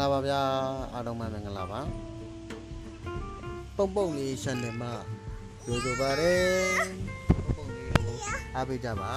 လာပါဗျာအားလုံးပဲမင်္ဂလာပါပုံပုံလေး channel မှာရိုးရိုးပါတယ်ပုံပုံလေးကိုအားပေးကြပါ